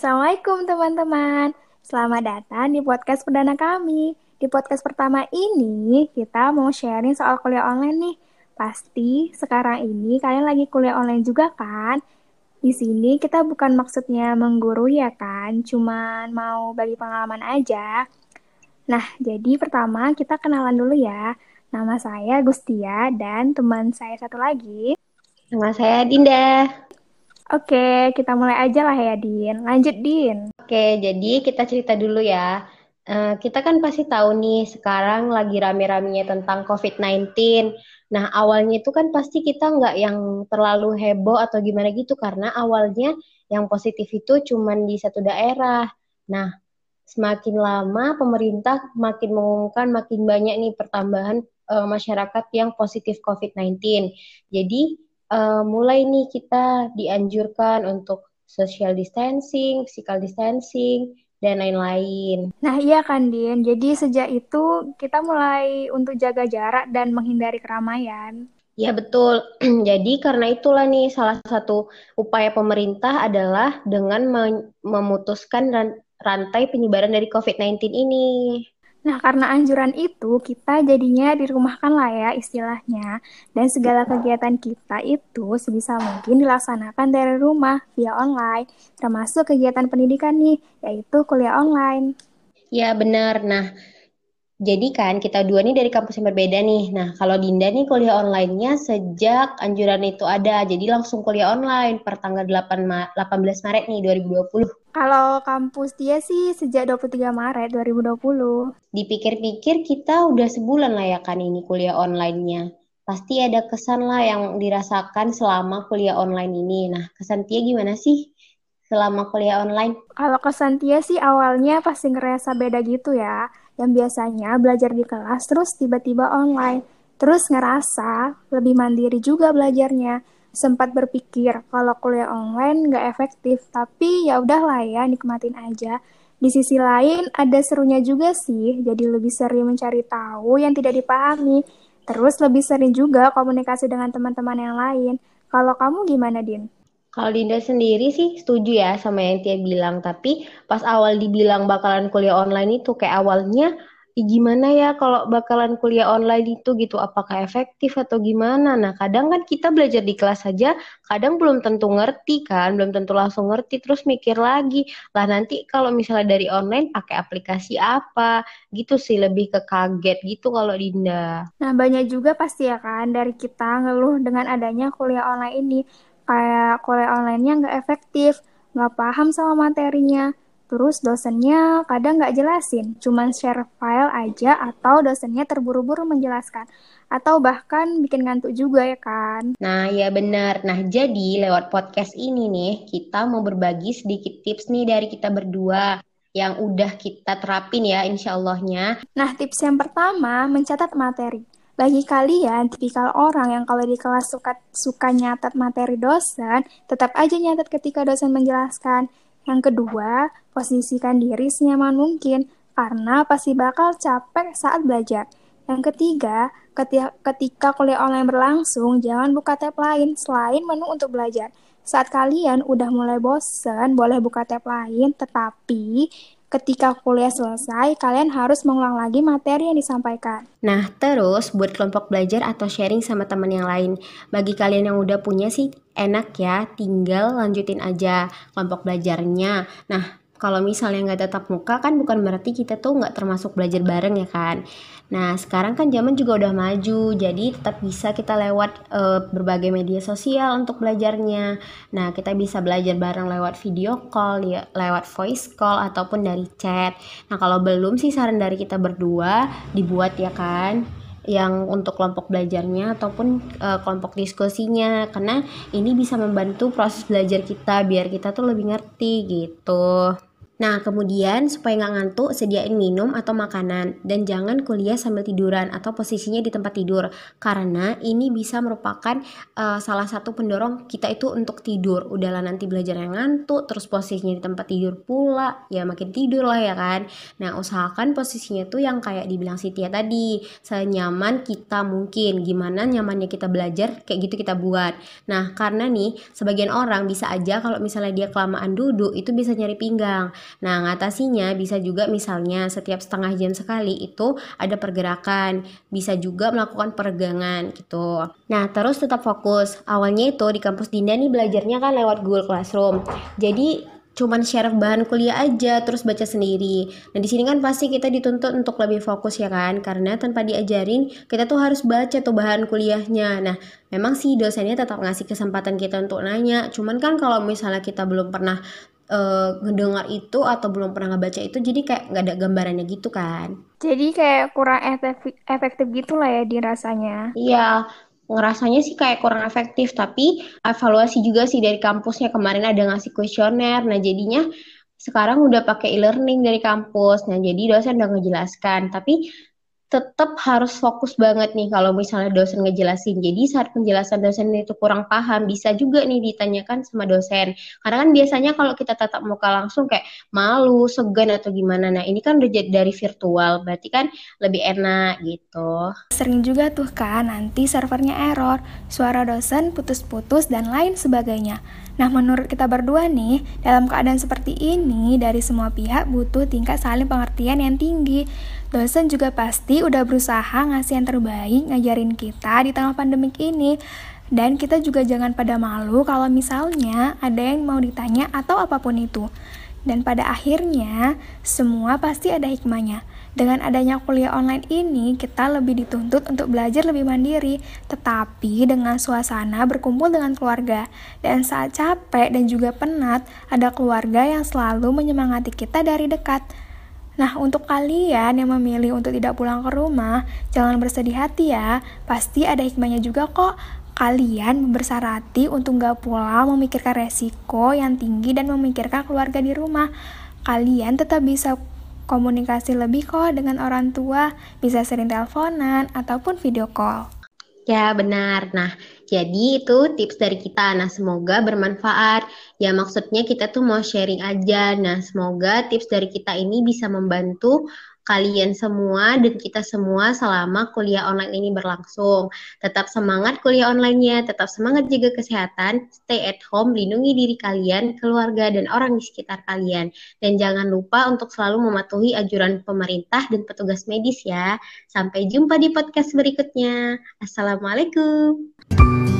Assalamualaikum teman-teman. Selamat datang di podcast perdana kami. Di podcast pertama ini, kita mau sharing soal kuliah online nih. Pasti sekarang ini kalian lagi kuliah online juga kan? Di sini kita bukan maksudnya menggurui ya kan, cuman mau bagi pengalaman aja. Nah, jadi pertama kita kenalan dulu ya. Nama saya Gustia dan teman saya satu lagi. Nama saya Dinda. Oke, kita mulai aja lah ya, Din. Lanjut, Din. Oke, jadi kita cerita dulu ya. Uh, kita kan pasti tahu nih sekarang lagi rame-ramenya tentang COVID-19. Nah, awalnya itu kan pasti kita nggak yang terlalu heboh atau gimana gitu karena awalnya yang positif itu cuma di satu daerah. Nah, semakin lama pemerintah makin mengumumkan makin banyak nih pertambahan uh, masyarakat yang positif COVID-19. Jadi uh, mulai nih kita dianjurkan untuk social distancing, physical distancing, dan lain-lain. Nah iya kan Din, jadi sejak itu kita mulai untuk jaga jarak dan menghindari keramaian. Ya betul. Jadi karena itulah nih salah satu upaya pemerintah adalah dengan memutuskan rantai penyebaran dari COVID-19 ini. Nah, karena anjuran itu, kita jadinya dirumahkan lah ya istilahnya. Dan segala kegiatan kita itu sebisa mungkin dilaksanakan dari rumah, via online. Termasuk kegiatan pendidikan nih, yaitu kuliah online. Ya, benar. Nah, jadi kan kita dua nih dari kampus yang berbeda nih. Nah, kalau Dinda nih kuliah online-nya sejak anjuran itu ada. Jadi langsung kuliah online per tanggal 8 Ma 18 Maret nih 2020. Kalau kampus dia sih sejak 23 Maret 2020. Dipikir-pikir kita udah sebulan lah ya kan ini kuliah online-nya. Pasti ada kesan lah yang dirasakan selama kuliah online ini. Nah, kesan Tia gimana sih selama kuliah online? Kalau kesan Tia sih awalnya pasti ngerasa beda gitu ya yang biasanya belajar di kelas terus tiba-tiba online. Terus ngerasa lebih mandiri juga belajarnya. Sempat berpikir kalau kuliah online nggak efektif, tapi ya udahlah ya nikmatin aja. Di sisi lain ada serunya juga sih, jadi lebih sering mencari tahu yang tidak dipahami. Terus lebih sering juga komunikasi dengan teman-teman yang lain. Kalau kamu gimana, Din? Kalau Dinda sendiri sih setuju ya sama yang Tia bilang, tapi pas awal dibilang bakalan kuliah online itu kayak awalnya gimana ya kalau bakalan kuliah online itu gitu? Apakah efektif atau gimana? Nah kadang kan kita belajar di kelas saja kadang belum tentu ngerti kan belum tentu langsung ngerti terus mikir lagi lah nanti kalau misalnya dari online pakai aplikasi apa? Gitu sih lebih ke kaget gitu kalau Dinda. Nah banyak juga pasti ya kan dari kita ngeluh dengan adanya kuliah online ini. Kayak kuliah online-nya nggak efektif, nggak paham sama materinya, terus dosennya kadang nggak jelasin, cuman share file aja atau dosennya terburu-buru menjelaskan, atau bahkan bikin ngantuk juga ya kan. Nah ya benar, nah jadi lewat podcast ini nih kita mau berbagi sedikit tips nih dari kita berdua yang udah kita terapin ya insya Allahnya. Nah tips yang pertama mencatat materi. Bagi kalian, tipikal orang yang kalau di kelas suka, suka nyatat materi dosen, tetap aja nyatat ketika dosen menjelaskan. Yang kedua, posisikan diri senyaman mungkin, karena pasti bakal capek saat belajar. Yang ketiga, ketika, ketika kuliah online berlangsung, jangan buka tab lain selain menu untuk belajar. Saat kalian udah mulai bosen, boleh buka tab lain, tetapi ketika kuliah selesai, kalian harus mengulang lagi materi yang disampaikan. Nah, terus buat kelompok belajar atau sharing sama teman yang lain. Bagi kalian yang udah punya sih enak ya, tinggal lanjutin aja kelompok belajarnya. Nah, kalau misalnya nggak tetap muka kan bukan berarti kita tuh nggak termasuk belajar bareng ya kan. Nah sekarang kan zaman juga udah maju, jadi tetap bisa kita lewat uh, berbagai media sosial untuk belajarnya. Nah kita bisa belajar bareng lewat video call, ya, lewat voice call ataupun dari chat. Nah kalau belum sih saran dari kita berdua dibuat ya kan yang untuk kelompok belajarnya ataupun uh, kelompok diskusinya karena ini bisa membantu proses belajar kita biar kita tuh lebih ngerti gitu. Nah, kemudian supaya nggak ngantuk, sediain minum atau makanan. Dan jangan kuliah sambil tiduran atau posisinya di tempat tidur. Karena ini bisa merupakan uh, salah satu pendorong kita itu untuk tidur. Udahlah nanti belajar yang ngantuk, terus posisinya di tempat tidur pula, ya makin tidur lah ya kan. Nah, usahakan posisinya tuh yang kayak dibilang Sitia tadi. Senyaman kita mungkin. Gimana nyamannya kita belajar, kayak gitu kita buat. Nah, karena nih, sebagian orang bisa aja kalau misalnya dia kelamaan duduk, itu bisa nyari pinggang. Nah, ngatasinya bisa juga misalnya setiap setengah jam sekali itu ada pergerakan, bisa juga melakukan peregangan gitu. Nah, terus tetap fokus. Awalnya itu di kampus Dinda nih belajarnya kan lewat Google Classroom. Jadi cuman share bahan kuliah aja terus baca sendiri. Nah, di sini kan pasti kita dituntut untuk lebih fokus ya kan karena tanpa diajarin kita tuh harus baca tuh bahan kuliahnya. Nah, memang sih dosennya tetap ngasih kesempatan kita untuk nanya. Cuman kan kalau misalnya kita belum pernah uh, ngedengar itu atau belum pernah ngebaca itu jadi kayak nggak ada gambarannya gitu kan. Jadi kayak kurang efektif, efektif gitu lah ya dirasanya iya ngerasanya sih kayak kurang efektif tapi evaluasi juga sih dari kampusnya. Kemarin ada ngasih kuesioner nah jadinya sekarang udah pakai e-learning dari kampus. Nah jadi dosen udah ngejelaskan tapi tetap harus fokus banget nih kalau misalnya dosen ngejelasin. Jadi saat penjelasan dosen itu kurang paham, bisa juga nih ditanyakan sama dosen. Karena kan biasanya kalau kita tatap muka langsung kayak malu, segan atau gimana. Nah ini kan udah dari virtual, berarti kan lebih enak gitu. Sering juga tuh kan nanti servernya error, suara dosen putus-putus dan lain sebagainya. Nah, menurut kita berdua nih, dalam keadaan seperti ini, dari semua pihak butuh tingkat saling pengertian yang tinggi. Dosen juga pasti udah berusaha ngasih yang terbaik ngajarin kita di tengah pandemik ini. Dan kita juga jangan pada malu kalau misalnya ada yang mau ditanya atau apa pun itu. Dan pada akhirnya, semua pasti ada hikmahnya. Dengan adanya kuliah online ini, kita lebih dituntut untuk belajar lebih mandiri, tetapi dengan suasana berkumpul dengan keluarga. Dan saat capek dan juga penat, ada keluarga yang selalu menyemangati kita dari dekat. Nah, untuk kalian yang memilih untuk tidak pulang ke rumah, jangan bersedih hati ya. Pasti ada hikmahnya juga kok. Kalian bersarati untuk nggak pulang memikirkan resiko yang tinggi dan memikirkan keluarga di rumah. Kalian tetap bisa komunikasi lebih kok dengan orang tua, bisa sering teleponan ataupun video call. Ya, benar. Nah, jadi itu tips dari kita. Nah, semoga bermanfaat. Ya, maksudnya kita tuh mau sharing aja. Nah, semoga tips dari kita ini bisa membantu kalian semua dan kita semua selama kuliah online ini berlangsung. Tetap semangat kuliah online-nya, tetap semangat jaga kesehatan, stay at home, lindungi diri kalian, keluarga, dan orang di sekitar kalian. Dan jangan lupa untuk selalu mematuhi ajuran pemerintah dan petugas medis ya. Sampai jumpa di podcast berikutnya. Assalamualaikum.